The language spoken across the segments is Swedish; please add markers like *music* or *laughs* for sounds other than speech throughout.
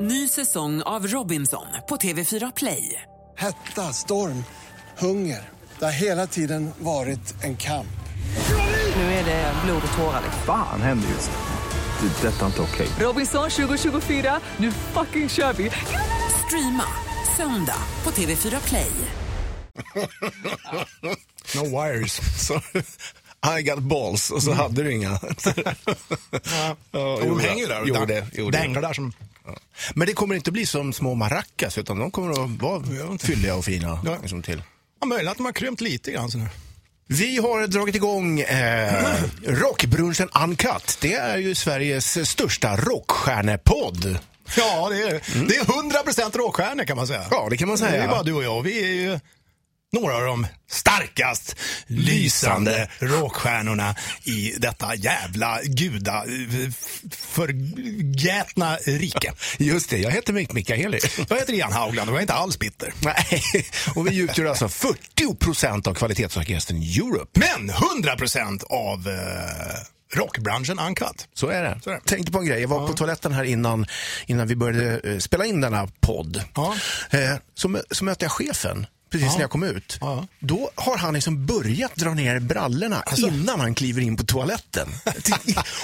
Ny säsong av Robinson på TV4 Play. Hetta, storm, hunger. Det har hela tiden varit en kamp. Nu är det blod och tårar. Fan händer just nu. Det. är Detta är inte okej. Robinson 2024, nu fucking kör vi! Streama söndag på TV4 Play. *laughs* No wires. I got balls och så hade du inga. Ja. *laughs* Ja, Och de hänger ju där och gjorde, dang- gjorde. danglar där som... Men det kommer inte bli som små maracas utan de kommer att vara fylliga och fina. Ja. Liksom till. Ja, möjligt att de har krympt lite grann. Så nu. Vi har dragit igång eh, Rockbrunchen Uncut. Det är ju Sveriges största rockstjärnepodd. Ja, det är, det är 100% råstjärnor kan man säga. Ja, det kan man säga. Det är bara du och jag. Vi är ju några av de starkast lysande rockstjärnorna i detta jävla guda förgätna rike. Just det, jag heter Mick Mikaeli. Jag heter Ian Haugland och jag är inte alls bitter. Nej, och vi utgör alltså 40% av kvalitetsorkestern Europe. Men 100% av eh, rockbranschen Uncut. Så är det. Så är det. Tänkte på en grej. Jag var på toaletten här innan, innan vi började eh, spela in denna podd. Ja. Eh, så, så mötte jag chefen precis Ja. när jag kom ut. Ja. Då har han liksom börjat dra ner brallorna Alltså. innan han kliver in på toaletten.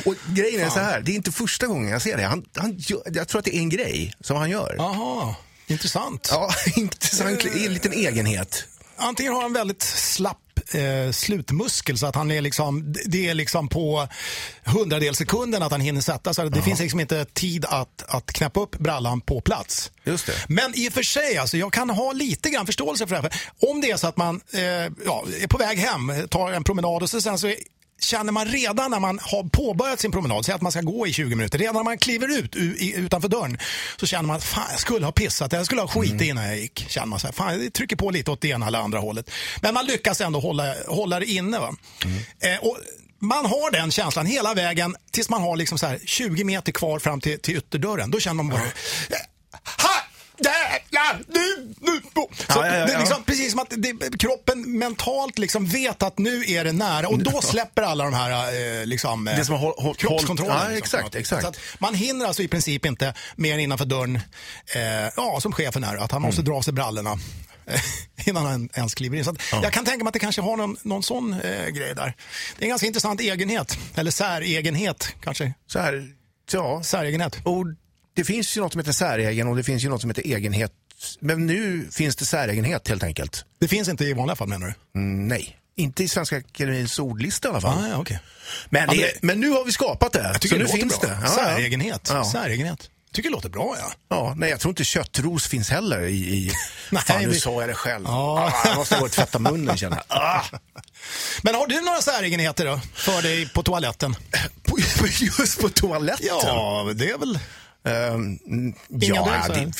och grejen är så här, det är inte första gången jag ser det. Han, han, jag tror att det är en grej som han gör. Jaha, intressant. Ja, *laughs* intressant, en liten egenhet. Antingen har han väldigt slapp eh, slutmuskel så att han är liksom, det är liksom på hundradels sekunden att han hinner sätta sig. Det finns liksom inte tid att, att knäppa upp brallan på plats. Just det. Men i och för sig, alltså, jag kan ha lite grann förståelse för det här. Om det är så att man eh, ja, är på väg hem, tar en promenad och så sen så är, känner man redan när man har påbörjat sin promenad, säg att man ska gå i 20 minuter, redan när man kliver ut utanför dörren så känner man att fan, jag skulle ha pissat, jag skulle ha skitit innan jag gick. Känner man så här, fan, jag trycker på lite åt det ena eller andra hållet. Men man lyckas ändå hålla, hålla det inne. Va? Eh, och man har den känslan hela vägen tills man har liksom så här 20 meter kvar fram till, till ytterdörren. Då känner man bara, eh, ha! Jävlar, nu, nu. Så Ja, ja, ja, Det är ja. liksom, precis som att det, kroppen mentalt liksom vet att nu är det nära och då släpper alla de här eh, liksom, eh, Det som har håll- håll- kroppskontrollen. håll- ja, liksom, exakt, på något exakt. sätt. Så att man hinner alltså i princip inte mer än innanför dörren, eh, ja som chefen är, att han måste Mm. dra av sig brallorna eh, *laughs* innan han ens kliver in. Så att Jag kan tänka mig att det kanske har någon, någon sån eh, grej där. Det är en ganska intressant egenhet, eller säregenhet kanske. Så här, ja. Säregenhet. Och det finns ju något som heter säregen och det finns ju något som heter egenhet. Men nu finns det säregenhet helt enkelt. Det finns inte i vanliga fall menar du? Mm, nej, inte i Svenska Akademiens ordlista i alla fall. Ah, ja, okay. men, Ja, det, men- men nu har vi skapat det. Så det nu finns bra. det. Ja, Säregenhet. Ja. Säregenhet. Tycker det låter bra ja. Ja, nej, jag tror inte köttros finns heller i... i... *laughs* Nej, Fan, nu vi- sa jag det själv. Ja. Ah, jag måste gå och tvätta munnen känner jag. Ah. *laughs* Men har du några säregenheter då? För dig på toaletten? *laughs* Just på toaletten? Ja, det är väl... Inga ja, det,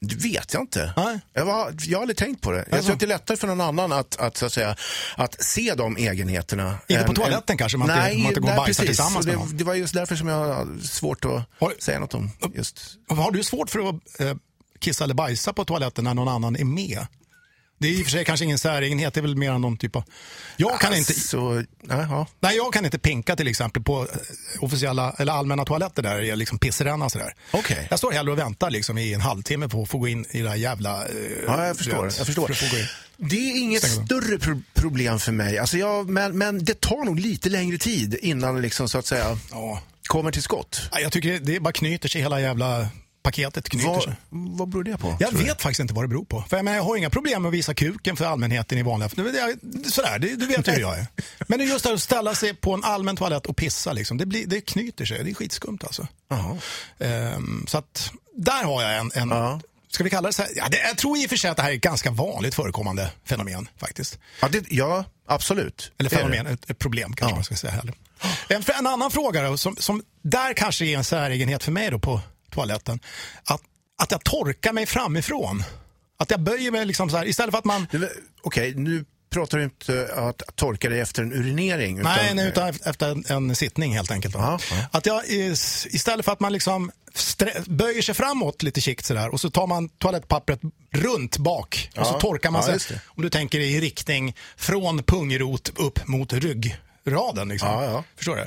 det vet jag inte. Nej. Jag, var, jag har aldrig tänkt på det. Jag Alltså. tror att det är lättare för någon annan att, att, så att, säga, att se de egenheterna. Inte på toaletten än- kanske, man inte- nej, man inte går och bajsar tillsammans Och med det, någon. det var just därför som jag har svårt att Har- säga något om just... Har du svårt för att eh, kissa eller bajsa på toaletten när någon annan är med? Det är i och för sig kanske ingen säregenhet, det är väl mer än någon typ av... Jag kan inte... Så, nej, ja. Nej, jag kan inte pinka till exempel på eh, officiella eller allmänna toaletter där det är liksom pissränna sådär. Okej. Jag står hellre och väntar liksom i en halvtimme på att få gå in i det här jävla... Eh, Ja, jag förstår. vet, Jag förstår. för. Det är inget större pro- problem för mig. Alltså jag, men, men det tar nog lite längre tid innan liksom, så att säga Ja. kommer till skott. Jag tycker det bara knyter sig, hela jävla paketet knyter sig. Vad, vad beror det på? Jag tror du? vet faktiskt inte vad det beror på. För jag, menar, jag har inga problem med att visa kuken för allmänheten i vanliga fall. Sådär, det, du vet hur jag är. *laughs* Men det är just det att ställa sig på en allmän toalett och pissa, liksom, det, blir, det knyter sig. Det är skitskumt alltså. Ehm, så att där har jag en, en ska vi kalla det så här? Ja, det, jag tror i och för sig att det här är ett ganska vanligt förekommande fenomen faktiskt. Ja, det, ja absolut. Eller fenomen, ett, ett problem kanske Ja. man ska säga heller. En, en annan fråga då, som, som där kanske är en säregenhet för mig då på toaletten. Att, att jag torkar mig framifrån. Att jag böjer mig liksom så här, istället för att man... Okej, nu pratar du inte att torka dig efter en urinering. Utan, Nej, nej, utan efter en, en sittning helt enkelt. Ja, ja. Att jag is- istället för att man liksom böjer sig framåt lite kikt sådär och så tar man toalettpappret runt bak och så Ja, torkar man ja, sig, om du tänker i riktning från pungrot upp mot ryggraden. Liksom. Ja. Förstår du?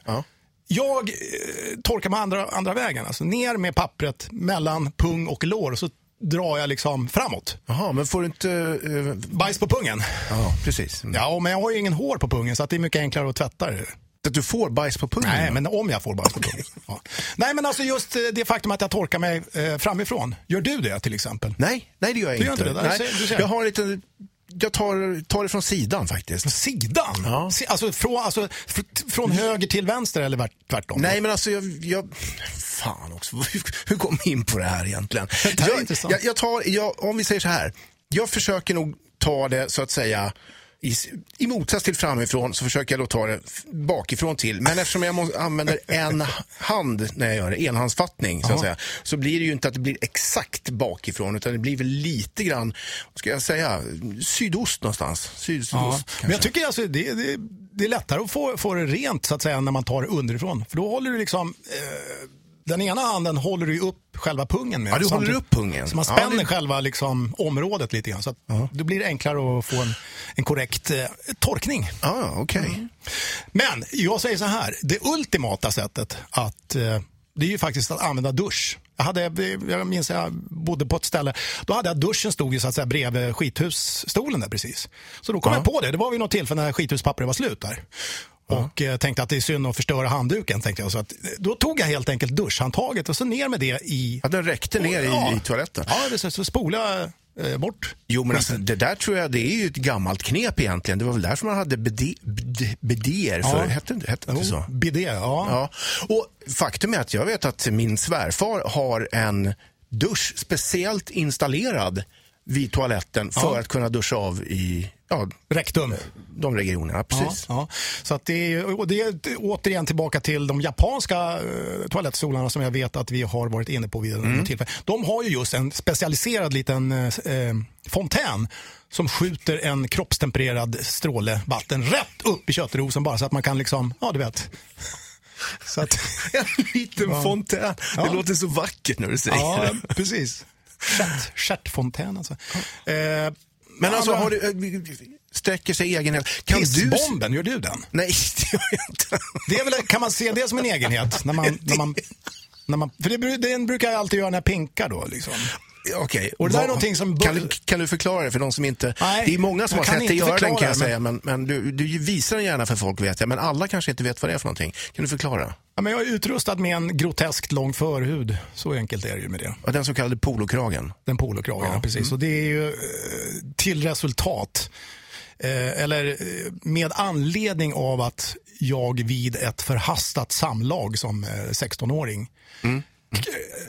Ja. Jag eh, torkar med andra, andra vägen. Alltså ner med pappret mellan pung och lår och så drar jag liksom framåt. Jaha, men får du inte... eh, Bajs på pungen. Ja, precis. Ja, men jag har ju ingen hår på pungen så det är mycket enklare att tvätta det. Att du får bajs på pungen? Nej, men om jag får bajs på pungen. Ja. Nej, men alltså just eh, det faktum att jag torkar mig eh, framifrån. Gör du det till exempel? Nej, nej det gör jag Du gör inte. inte det? Nej. Du ser-. Jag har lite... Jag tar, tar det från sidan faktiskt. Sidan? Ja. Alltså, från, alltså fr- från höger till vänster eller värt- tvärtom? Nej, men alltså jag... jag fan också, *laughs* hur, kom vi in på det här egentligen? Det här är jag, jag, jag tar, jag, om vi säger så här. Jag försöker nog ta det så att säga i, i motsats till framifrån så försöker jag då ta det bakifrån till. Men eftersom jag må, använder en hand när jag gör det, enhandsfattning så att säga, så blir det ju inte att det blir exakt bakifrån utan det blir väl lite grann, vad ska jag säga, sydost någonstans. Syd, sydost. Men jag tycker alltså det, det, det är lättare att få, få det rent så att säga när man tar det underifrån. För då håller du liksom, eh, den ena handen håller du upp själva pungen med. Ja, du håller Samtidigt- upp pungen. Så man Ja, spänner det- själva liksom, området lite grann. Så att då blir det enklare att få en, en korrekt eh, torkning. Ah, okej. Mm. Men jag säger så här, det ultimata sättet att eh, det är ju faktiskt att använda dusch. Jag, hade, jag minns jag bodde på ett ställe, då hade jag duschen stod ju så att säga bredvid skithusstolen där precis. Så då kom jag på det, det var vid något tillfälle när skithuspappret var slut där. Och eh, tänkte att det är synd att förstöra handduken. Tänkte jag. Så att, eh, då tog jag helt enkelt duschhandtaget och så ner med det i... Ja, den räckte ner i, Ja. i toaletten. Ja, det, så, så spolade eh, bort. Jo, men alltså, det där tror jag det är ju ett gammalt knep egentligen. Det var väl därför man hade bidé, bidé, bidéer förr. Hette, det- hette det inte så? Bidé, ja. Ja. Och faktum är att jag vet att min svärfar har en dusch speciellt installerad vid toaletten för Ja. att kunna duscha av i ja, Rektum. de regionerna. Precis. Ja, ja. Så att det, är, och det är återigen tillbaka till de japanska uh, toalettstolarna som jag vet att vi har varit inne på vid mm. tillfälle. De har ju just en specialiserad liten eh, eh, fontän som skjuter en kroppstempererad stråle vatten rätt upp i köttrosen bara så att man kan liksom, ja du vet. Så att, *laughs* En liten Ja. fontän. Det låter så vackert när du säger ja, det. precis. Stjärt- Stjärtfontän alltså. Eh, Men alltså, har du, eh, sträcker sig egenhet. Kan du... Pissbomben, gör du den? Nej, *laughs* det gör jag inte. Det är väl, kan man se det som en egenhet? När man, när man, när man, för det, det brukar jag alltid göra när jag pinkar då. Liksom. Okej. Vad- någonting som kan, kan du förklara det för de som inte... Nej, det är många som har sett dig göra den kan jag men- säga, men, men du, du visar den gärna för folk vet jag, men alla kanske inte vet vad det är för någonting. Kan du förklara? Ja, men jag är utrustad med en groteskt lång förhud. Så enkelt är det ju med det. Ja, Den så kallade polokragen. Den polokragen, ja. precis. Och det är ju eh, till resultat, eh, eller eh, med anledning av att jag vid ett förhastat samlag som eh, 16-åring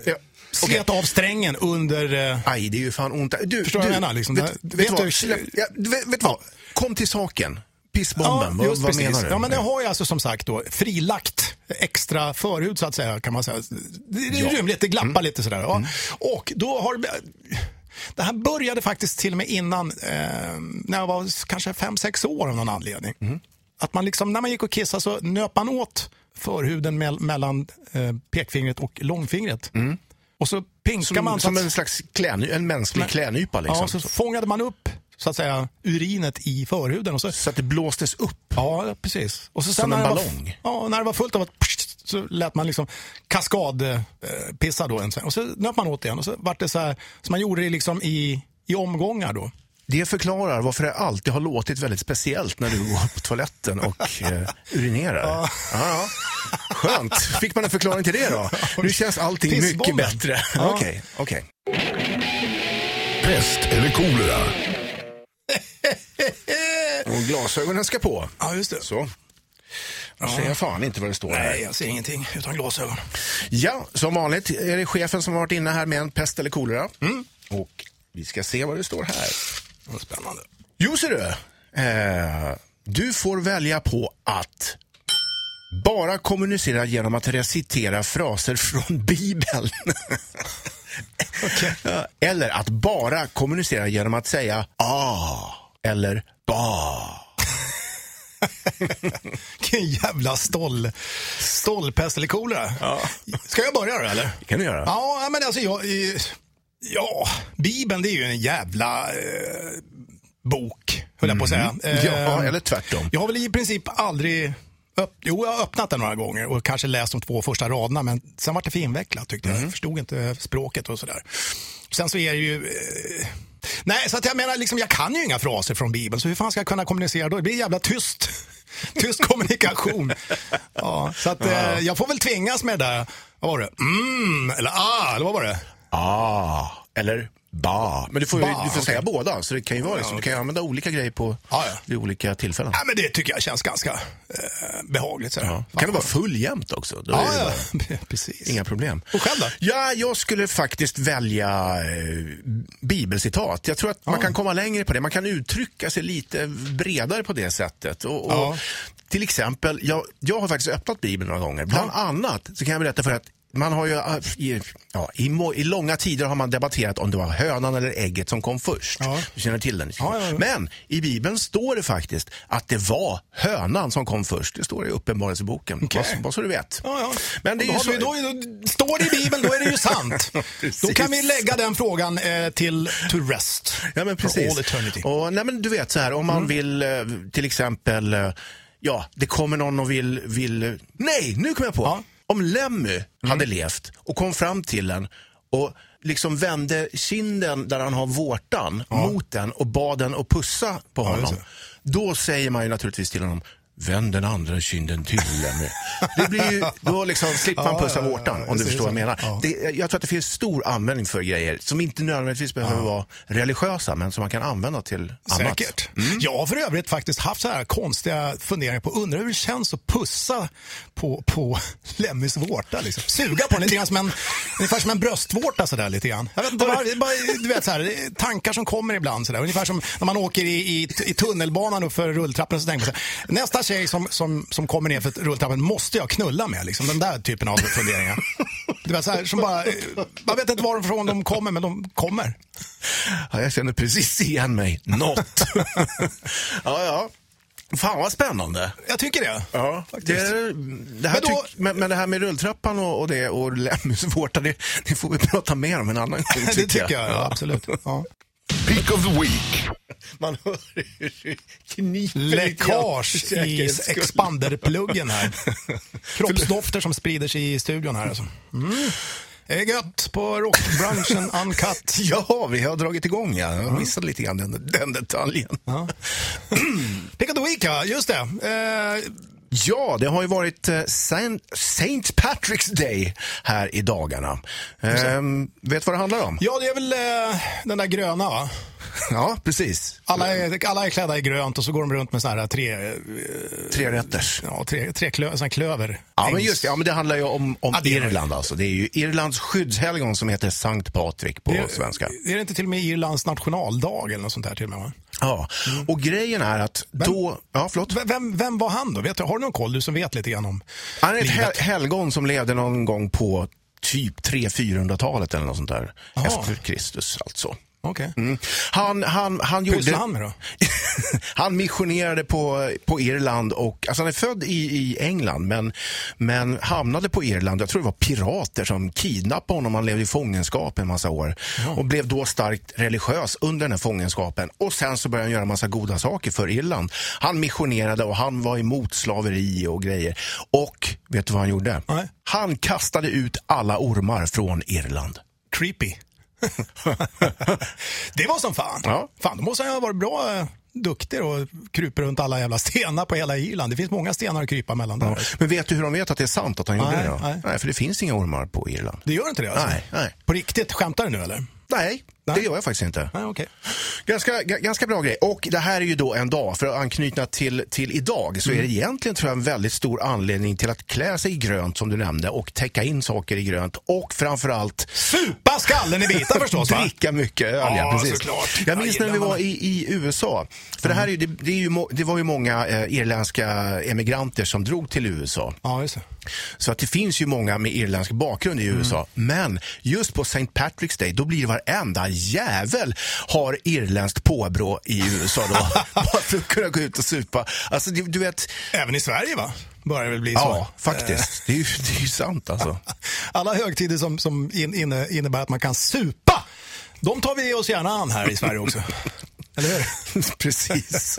Ja. Slet av strängen under eh, Aj, det är ju fan ont. Du, Förstår du, vad jag menar, liksom? Vet, vet, vet du vad? du- ja, vet, vet vad? Kom till saken. Pissbomben, vad, just vad precis. menar du? Ja, men det har jag alltså som sagt då frilagt extra förhud så att säga kan man säga. Det det är Ja. Mm. rymligt, det glappar lite sådär. Ja. Och då har det- här började faktiskt till och med innan, eh, när jag var kanske fem sex år av någon anledning. Mm. Att man liksom, när man gick och kissade så nöp man åt förhuden mell- mellan eh, pekfingret och långfingret. Och så pinkar. Som, man så som att- en slags kläny, en mänsklig Men- klänypa liksom. Ja, så fångade man upp så att säga urinet i förhuden. Och så, Så att det blåstes upp. Ja, precis. Och så sen Som en ballong? Var, ja, när det var fullt av att så lät man liksom kaskadpissa eh, då en sväng. Och så nöp man åt igen och så vart det så här, så man gjorde det liksom i, i omgångar då. Det förklarar varför det alltid har låtit väldigt speciellt när du går på toaletten och eh, urinerar. Ja. Ja, Skönt. Fick man en förklaring till det då? Nu känns allting mycket bättre. Ja. Okej, okej. Pest eller kolera? *laughs* Och glasögonen ska på. Ja, just det. Så. Jag ser fan inte vad det står Nej, här. jag ser ingenting utan glasögon. Ja, som vanligt är det chefen som har varit inne här med en pest eller kolera. Mm. Och vi ska se vad det står här. Vad spännande. Jo, ser du. Eh, du får välja på att bara kommunicera genom att recitera fraser från *laughs* Bibeln. Ja, Eller att bara kommunicera genom att säga ah eller ba. *laughs* Vilken jävla stoll, stollpest eller kolera. Ska jag börja då eller? Det kan du göra. Ja, men alltså jag... Ja, Bibeln det är ju en jävla eh, bok, höll jag på att säga. Eh, Ja, eller tvärtom. Jag har väl i princip aldrig Öpp, jo, jag har öppnat den några gånger och kanske läst de två första raderna men sen var det för invecklat tyckte jag. Jag förstod inte språket och sådär. Sen så är det ju... Eh, nej, så att jag menar, liksom, jag kan ju inga fraser från Bibeln så hur fan ska jag kunna kommunicera då? Det blir jävla tyst. *laughs* Tyst kommunikation. Ja, så att eh, jag får väl tvingas med det där. Vad var det? Mm, eller ah, eller vad var det? Ah, eller ba. Men du får, ju, Ba, du får okej. säga båda, så det kan ju vara liksom, du kan ju använda olika grejer på Ja, ja. vid olika tillfällen. Ja, men det tycker jag känns ganska eh, behagligt. Så. Ja. Kan det vara full jämt också? Då är Ja, ja. bara- *laughs* precis. Inga problem. Och själv då? Ja, jag skulle faktiskt välja eh, bibelcitat. Jag tror att man kan komma längre på det. Man kan uttrycka sig lite bredare på det sättet. Och, och Ja. Till exempel, jag, jag har faktiskt öppnat Bibeln några gånger. Bland annat så kan jag berätta för att man har ju, i, ja, i, I långa tider har man debatterat om det var hönan eller ägget som kom först. Ja. Du känner till den? Ja, ja. Men i Bibeln står det faktiskt att det var hönan som kom först. Det står i Uppenbarelseboken. Bara, bara så du vet. Men det är då, ju så... vi, då, då står det i Bibeln, då är det ju sant. *laughs* då kan vi lägga den frågan eh, till to rest. Ja, men precis. Och, nej, men du vet så här, om man vill eh, till exempel, eh, ja, det kommer någon och vill, vill nej, nu kommer jag på. Ja. Om Lemmy hade levt och kom fram till en och liksom vände kinden där han har vårtan mot den och bad den att pussa på honom. Då säger man ju naturligtvis till honom, vänd den andra kinden till Lemmy. Det blir ju, då liksom slipper man pussa ja, vårtan om du förstår vad jag menar. Det, jag tror att det finns stor användning för grejer som inte nödvändigtvis behöver vara religiösa men som man kan använda till annat. Säkert. Jag har för övrigt faktiskt haft så här konstiga funderingar på, undrar hur det känns att pussa på, på *laughs* Lemmys vårta. Liksom. Suga på den lite grann som en, ungefär som en bröstvårta sådär lite grann. Jag vet inte, är bara, du vet så här, tankar som kommer ibland sådär. Ungefär som när man åker i, i, i tunnelbanan upp för rulltrappan så tänker man så här, nästa tjej som, som, som kommer ner för rulltrappan måste jag knulla med. Liksom. Den där typen av funderingar. Du vet, så här, som bara, man vet inte varifrån de kommer, men de kommer. Ja, jag känner precis igen mig. Något. *laughs* ja, ja. Fan vad spännande. Jag tycker det. Ja, faktiskt. det, det här Men då- tyck, men, men det här med rulltrappan och, och det och Lemmys vårta, det, det får vi prata mer om en annan gång. *laughs* det tycker jag, ja, absolut. Ja. Pick of the week. Man hör hur kniper Läckage i expanderpluggen här. *laughs* Kroppsdofter som sprider sig i studion här. Alltså. Mm. Det är gött på rockbranschen *laughs* Uncut. Ja, vi har dragit igång. Ja. Jag missade lite grann den, den detaljen. Ja. *clears throat* Pick of the week, ja. Just det. Eh, Ja, det har ju varit eh, Saint, Saint Patrick's Day här i dagarna. Ehm, vet vad det handlar om? ja, det är väl eh, den där gröna, va? *laughs* Ja, precis. Alla är, alla är klädda i grönt och så går de runt med såna här tre, eh, Tre rätters. ja, tre, tre klö, här klöver. Ja, men just det. Ja, men det handlar ju om, om Ja. Irland. Alltså. Det är ju Irlands skyddshelgon som heter Sankt Patrik på Det svenska. Är det inte till och med Irlands nationaldag eller något sånt där till och med? Va? Ja, och grejen är att då... Ja, förlåt. Vem, vem var han då? Vet du, har du någon koll, du som vet lite grann om Han är ett hel helgon som levde någon gång på typ 300-400-talet eller något sånt där. Jaha. Efter Kristus alltså. Okej. Mm. Han, han, han gjorde... Han med då? *laughs* han missionerade på, på Irland och, alltså han är född i, i England men, men hamnade på Irland. Jag tror det var pirater som kidnappade honom. Han levde i fångenskap en massa år och blev då starkt religiös under den här fångenskapen. Och sen så började han göra en massa goda saker för Irland. Han missionerade och han var emot slaveri och grejer. Och vet du vad han gjorde? Nej. Han kastade ut alla ormar från Irland. Creepy. *laughs* det var som fan. Ja. Fan, då måste han ha varit bra eh, duktig och kryper runt alla jävla stenar på hela Irland. Det finns många stenar att krypa mellan där. Men vet du hur de vet att det är sant att han gjorde det? Då? nej. nej, för det finns inga ormar på Irland. Det gör inte det alltså? Nej, nej. På riktigt? Skämtar du nu eller? Nej, Nej. det gör jag faktiskt inte. Nej, okej. Ganska, ga- ganska bra grej. Och det här är ju då en dag, för att anknyta till, till idag, så är det egentligen tror jag en väldigt stor anledning till att klä sig i grönt som du nämnde och täcka in saker i grönt och framförallt Supa skallen i bitar *laughs* förstås va? dricka mycket öl. Ja, Ja, precis. såklart. Jag minns när vi var i, i USA. För det här är det, det, är ju, det var ju många eh, irländska emigranter som drog till USA. Ja, just det. Så att det finns ju många med irländsk bakgrund i USA. Men just på St. Patrick's Day, då blir det varenda jävel har irländskt påbrå i USA då. *laughs* Bara för att kunna gå ut och supa. Alltså, du, du vet, Även i Sverige va? Börjar det väl bli ja, så. faktiskt. Det är, ju, det är ju sant alltså. *laughs* Alla högtider som, som in, inne, innebär att man kan supa, de tar vi oss gärna an här i Sverige också. *laughs* Eller hur? *laughs* Precis.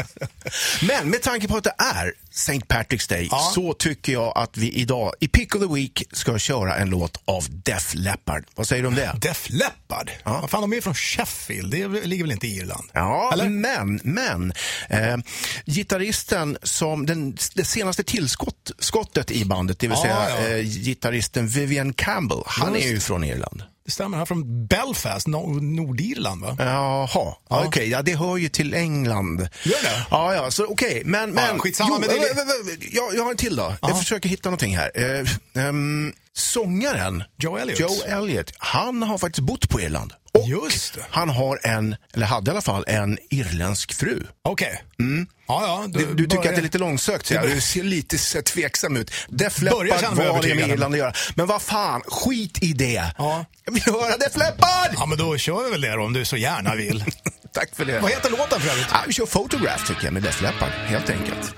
Men med tanke på att det är St. Patrick's Day Ja. så tycker jag att vi idag i Pick of the Week ska köra en låt av Def Leppard. Vad säger du om det? Def Leppard? Ja. Vad fan, de är från Sheffield. Det ligger väl inte i Irland? Ja, Eller? men, men eh, gitarristen som den, det senaste tillskottet i bandet, det vill Ja, säga ja. Eh, gitarristen Vivian Campbell, han Just är ju från Irland. Det stämmer, han är från Belfast, no Nordirland va? Jaha, ja. okej, ja det hör ju till England. Gör det? Ja, ja, så okej, men... men skitsamma, men det- vä- vä- vä- jag, jag har en till då. Jag försöker hitta någonting här. Eh, ehm, sångaren Joe Elliott. Joe Elliott, han har faktiskt bott på Irland. Och Just han har en, eller hade i alla fall, en irländsk fru. Okej. Ja, ja. Du, du tycker att det är lite långsökt, jag. du ser lite så tveksam ut. Def Leppard, vad har det med. Irland att göra? Men vad fan, skit i det. Ja. Jag vill höra Def Leppard! Ja, men då kör vi väl det då, om du så gärna vill. *laughs* Tack för det. Vad heter låten för övrigt? Ja, vi kör Photograph tycker jag med Def Leppard, helt enkelt.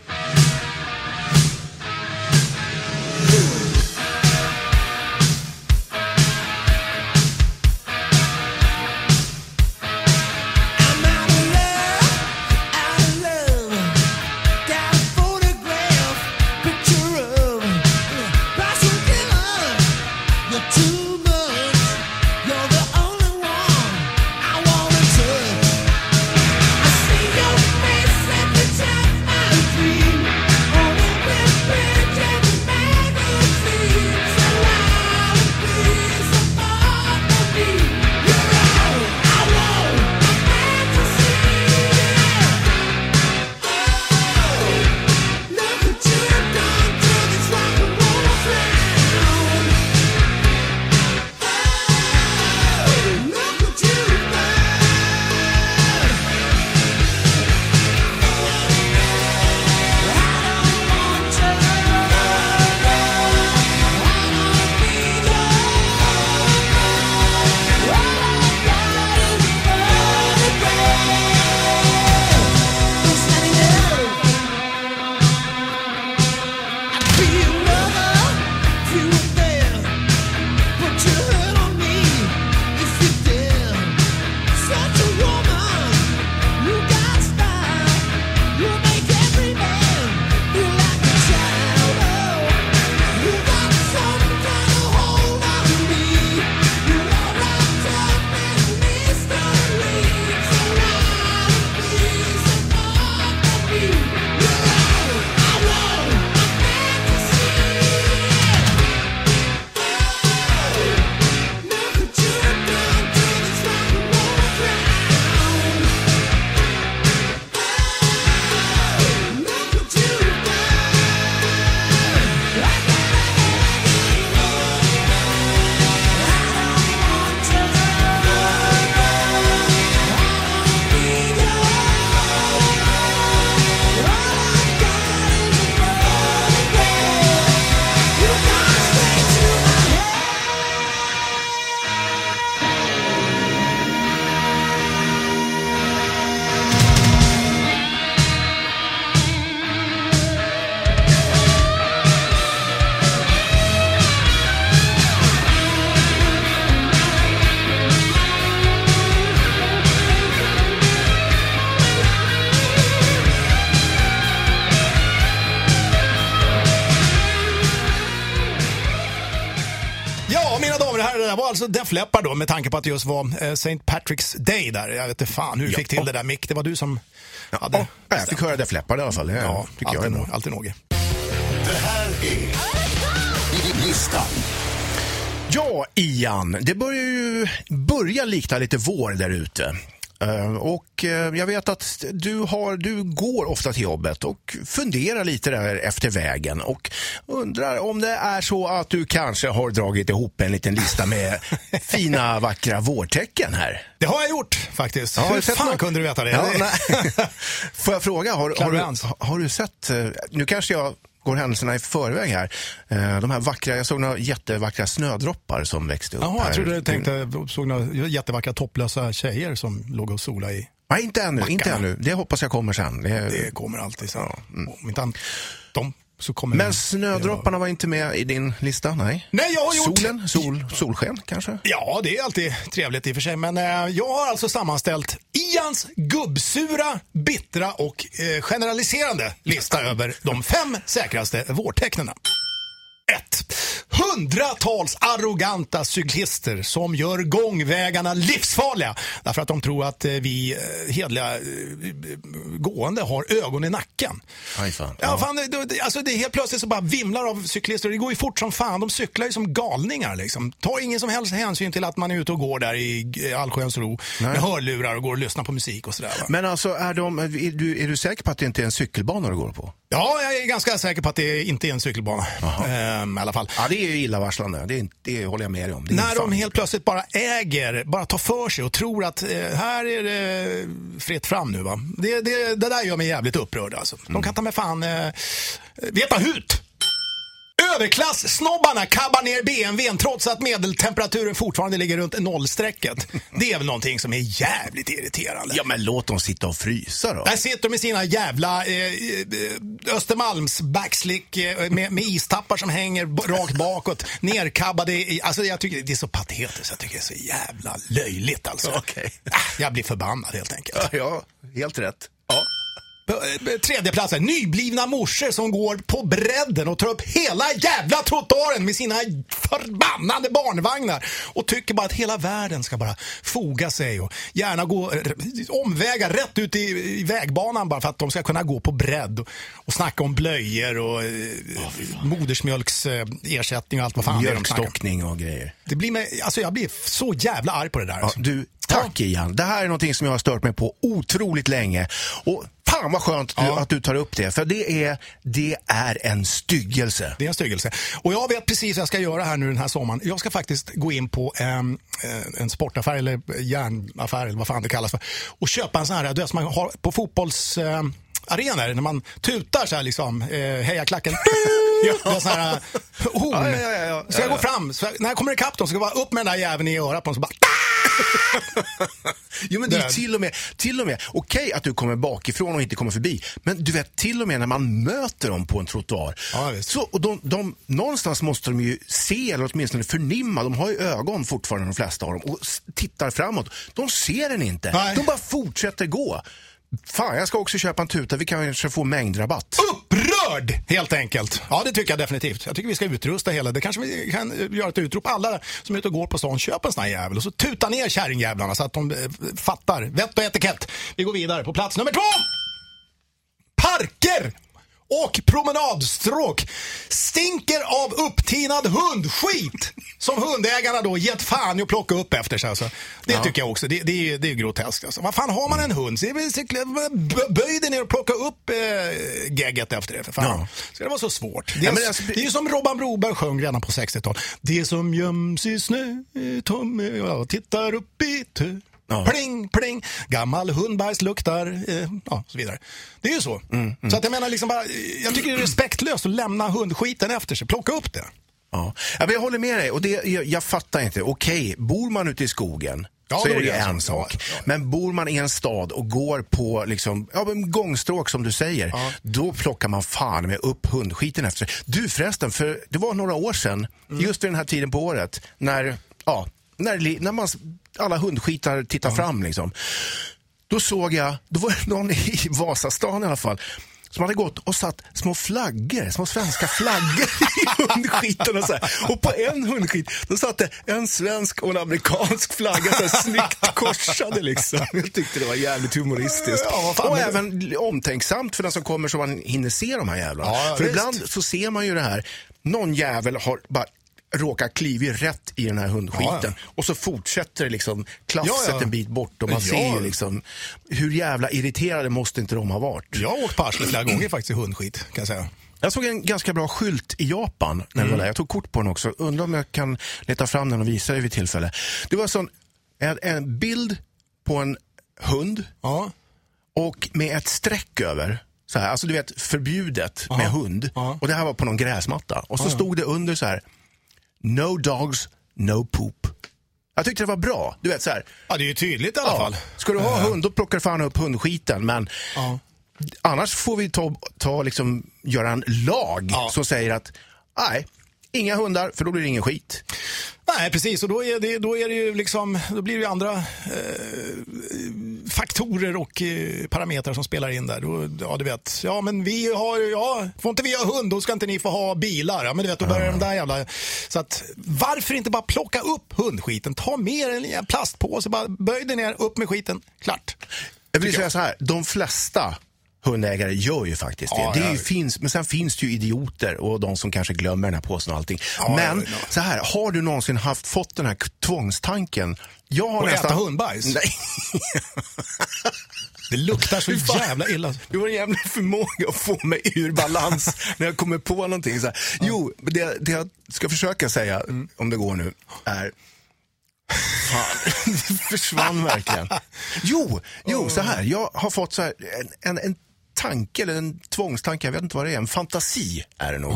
Ja, mina damer och herrar, det där var alltså Def Leppard då med tanke på att det just var eh, St. Patrick's Day där. Jag vet inte fan hur du fick till det där Mick, det var du som hade... Ja, jag fick höra Def Leppard i alla fall. Det Ja, tycker jag är alltid, bra. nog, alltid något. Det här är listan. Ja, Ian, det börjar ju börja likna lite vår där ute. Eh, Och eh, jag vet att du, har, du går ofta till jobbet och funderar lite där efter vägen och undrar om det är så att du kanske har dragit ihop en liten lista med *laughs* fina, vackra vårtecken här. Det har jag gjort faktiskt. Ja, hur fan något? kunde du veta det? Ja. *laughs* *laughs* Får jag fråga, har, har, du, har du sett, eh, nu kanske jag går händelserna i förväg här, Eh, de här vackra, jag såg några jättevackra snödroppar som växte upp Jaha, jag trodde du tänkte, såg några jättevackra topplösa tjejer som låg och sola i. Nej, inte ännu, inte Backarna. ännu. Det hoppas jag kommer sen. Det, Det kommer alltid sen. Om inte annat, de Men det- snödropparna var inte med i din lista? Nej. Nej, jag har gjort... Solen? Sol, solsken kanske? Ja, det är alltid trevligt i och för sig. Men eh, jag har alltså sammanställt Ians gubbsura, bittra och eh, generaliserande lista över de fem säkraste vårtecknen. 1. Hundratals arroganta cyklister som gör gångvägarna livsfarliga därför att de tror att eh, vi eh, hedliga eh, gående har ögon i nacken. Aj, fan. Ja, fan, det, det, alltså det är helt plötsligt så bara vimlar av cyklister. Det går ju fort som fan. De cyklar ju som galningar. Liksom. Tar ingen som helst hänsyn till att man är ute och går där i allsköns ro med hörlurar och går och lyssnar på musik och sådär. va. Men alltså, är, de, är, du, är du säker på att det inte är en cykelbana du går på? Ja, jag är ganska säker på att det inte är en cykelbana. Ehm, I alla fall. Ja, det är ju illavarslande. Det, det håller jag med dig om. När de helt plötsligt bara äger, bara tar för sig och tror att eh, här är det fritt fram nu. Va? Det, det, det där gör mig jävligt upprörd. Alltså. De kan ta med fan eh, veta hut. Överklass-snobbarna kabbar ner BMWn trots att medeltemperaturen fortfarande ligger runt nollstrecket. Det är väl någonting som är jävligt irriterande. Ja, men låt dem sitta och frysa då. Där sitter de med sina jävla eh, eh, Östermalms backslick eh, med, med istappar som hänger rakt bakåt. Nerkabbade. I, alltså jag tycker det är så patetiskt. Jag tycker det är så jävla löjligt alltså. Okej. Ah, Jag blir förbannad helt enkelt. Ja, helt rätt. Eh, eh, Tredje platsen, nyblivna morsor som går på bredden och tar upp hela jävla trottoaren med sina förbannade barnvagnar och tycker bara att hela världen ska bara foga sig och gärna gå omvägar rätt ut i, i vägbanan bara för att de ska kunna gå på bredd och, och snacka om blöjor och eh, modersmjölksersättning ersättning och allt vad fan det är. Mjölkstockning och grejer. Det blir mig, alltså jag blir så jävla arg på det där. Ja, Alltså. du, tack Ian. Det här är någonting som jag har stört mig på otroligt länge. Och fan vad skönt du, Ja. att du tar upp det. För det är, det är en styggelse. Det är en styggelse. Och jag vet precis vad jag ska göra här nu den här sommaren. Jag ska faktiskt gå in på en, en sportaffär eller järnaffär eller vad fan det kallas för och köpa en sån här, du vet, som man har på fotbolls... Arenor när man tutar så här liksom, eh, heja klacken. *laughs* Ja, sån här eh, horn. Ja, ja, ja, ja. Så jag går fram, så när jag kommer ikapp dem så ska jag bara upp med den där jäveln i örat på dem så bara *laughs* Jo, men det är till och med, till och med okej att du kommer bakifrån och inte kommer förbi. Men du vet, till och med när man möter dem på en trottoar. Ja, så, och de, de, någonstans måste de ju se, eller åtminstone förnimma, de har ju ögon fortfarande de flesta av dem, och tittar framåt. De ser den inte. Nej. De bara fortsätter gå. Fan, jag ska också köpa en tuta. Vi kanske får mängdrabatt. upprörd helt enkelt. Ja, det tycker jag definitivt. Jag tycker vi ska utrusta hela. Det kanske vi kan eh, göra ett utrop. Alla som är ute och går på stan, köp en sån här jävel och så tuta ner kärringjävlarna så att de eh, fattar. Vett och etikett. Vi går vidare på plats nummer två. Parker och promenadstråk stinker av upptinad hundskit som hundägarna då gett fan i att plocka upp efter sig. Alltså. Det tycker jag också. Det, det, är, det är groteskt. Alltså. Vad fan har man en hund? Böj dig ner och plocka upp eh, gegget efter det. För fan. Ja. Ska det vara så svårt? Det är, Ja, alltså, det är ju som Robban Broberg sjöng redan på 60-talet. Det som göms i snö, Tommy, jag tittar upp i tö. Ja. Pling, pling, gammal hundbajs luktar, eh, ja, så vidare. Det är ju så. Mm, Så att jag menar, liksom bara, jag tycker det är respektlöst att lämna hundskiten efter sig. Plocka upp det. Ja. Ja, men jag håller med dig. Och det, jag, jag fattar inte. Okej, bor man ute i skogen Ja, så är det ju det en sak. Ja, ja. Men bor man i en stad och går på liksom, ja, gångstråk som du säger, då plockar man fan med upp hundskiten efter sig. Du förresten, för det var några år sedan, Mm. just vid den här tiden på året, när, ja, när, när man, alla hundskitar tittar fram liksom. Då såg jag, då var det någon i Vasastan i alla fall, som hade gått och satt små flaggor, små svenska flaggor i *laughs* hundskiten. Och, så här. och på en hundskit då satt det en svensk och en amerikansk flagga så här, snyggt korsade. Liksom. *laughs* Jag tyckte det var jävligt humoristiskt. Ja, fan, och även omtänksamt för den som kommer så man hinner se de här jävlarna. Ja, för visst. ibland så ser man ju det här, någon jävel har bara råkar klivit rätt i den här hundskiten Ja, och så fortsätter det liksom klafset Ja, ja. en bit bort och man Ja. ser ju liksom hur jävla irriterade måste inte de ha varit. Jag har åkt på arslet flera gånger faktiskt i hundskit, kan jag säga. Jag såg en ganska bra skylt i Japan när jag var där. Jag tog kort på den också. Undrar om jag kan leta fram den och visa dig vid tillfälle. Det var sån, en, en bild på en hund Ja. och med ett streck över. Så här, alltså du vet förbjudet med hund. Ja. Och det här var på någon gräsmatta. Och så stod det under så här. No dogs, no poop. Jag tyckte det var bra. Du vet så här. ja, det är ju tydligt i alla Ja, fall. ska du ha hund då plockar du fan upp hundskiten. Men Ja. Annars får vi ta, ta liksom, göra en lag Ja. som säger att nej, inga hundar för då blir det ingen skit. Nej, precis. Och då, är det, då, är det ju liksom, då blir det ju andra eh, faktorer och eh, parametrar som spelar in där. Då, ja, du vet, ja men vi har, ja, får inte vi ha hund, då ska inte ni få ha bilar. Ja, men du vet, då börjar de där jävla... Så att, varför inte bara plocka upp hundskiten? Ta med en liten plastpåse, bara böj dig ner, upp med skiten, klart. Jag vill säga så här, de flesta hundägare gör ju faktiskt det. Ja, det ja. finns, men sen finns det ju idioter och de som kanske glömmer den här påsen och allting. Ja, men så här, har du någonsin haft, fått den här tvångstanken? Jag har Och nästan... äta hundbajs? Nej. *laughs* Det luktar så fan. jävla illa. Du har en jävla förmåga att få mig ur balans när jag kommer på någonting. Så här. Jo, det, det jag ska försöka säga, om det går nu, är... Fan, *laughs* det försvann verkligen. Jo, jo, så här. Jag har fått så här, en, en tanke, eller en tvångstanke, jag vet inte vad det är, en fantasi är det nog.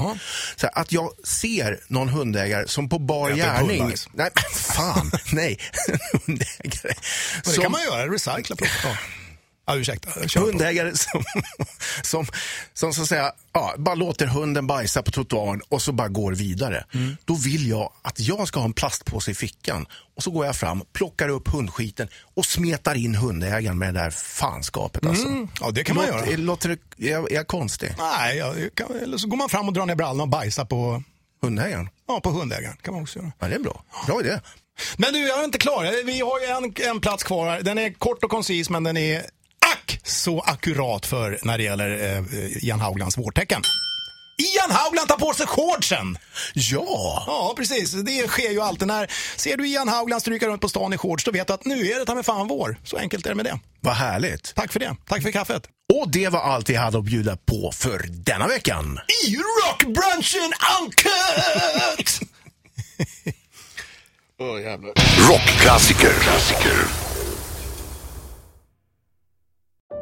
Så här, att jag ser någon hundägare som på bar gärning... hundbajs. Nej, *laughs* fan, nej. *laughs* hundägare. Men det som- kan man göra, recycla. Ja. Ja, ursäkta. Kör hundägare som, som, som så att säga, ja, bara låter hunden bajsa på trottoaren och så bara går vidare. Mm. Då vill jag att jag ska ha en plastpåse i fickan och så går jag fram, plockar upp hundskiten och smetar in hundägaren med det där fanskapet. Alltså. Mm. Ja, det kan man låter, göra. Låter är, jag- är jag konstig? Nej, ja, det kan, eller så går man fram och drar ner brallorna och bajsar på, Hundägaren? ja, på hundägaren. kan man också göra. Ja, det är bra. Bra idé. Men du, jag är inte klar. Vi har ju en, en plats kvar. Den är kort och koncis, men den är så akkurat för när det gäller eh, Ian Hauglands vårtecken. Ian Haugland tar på sig shortsen! Ja! Ja, precis. Det sker ju alltid. När ser du Ian Haugland stryka runt på stan i shorts, då vet du att nu är det ta mig fan vår. Så enkelt är det med det. Vad härligt. Tack för det. Tack för kaffet. Och det var allt vi hade att bjuda på för denna veckan. I rockbrunchen uncut! *laughs* Rockklassiker. Klassiker.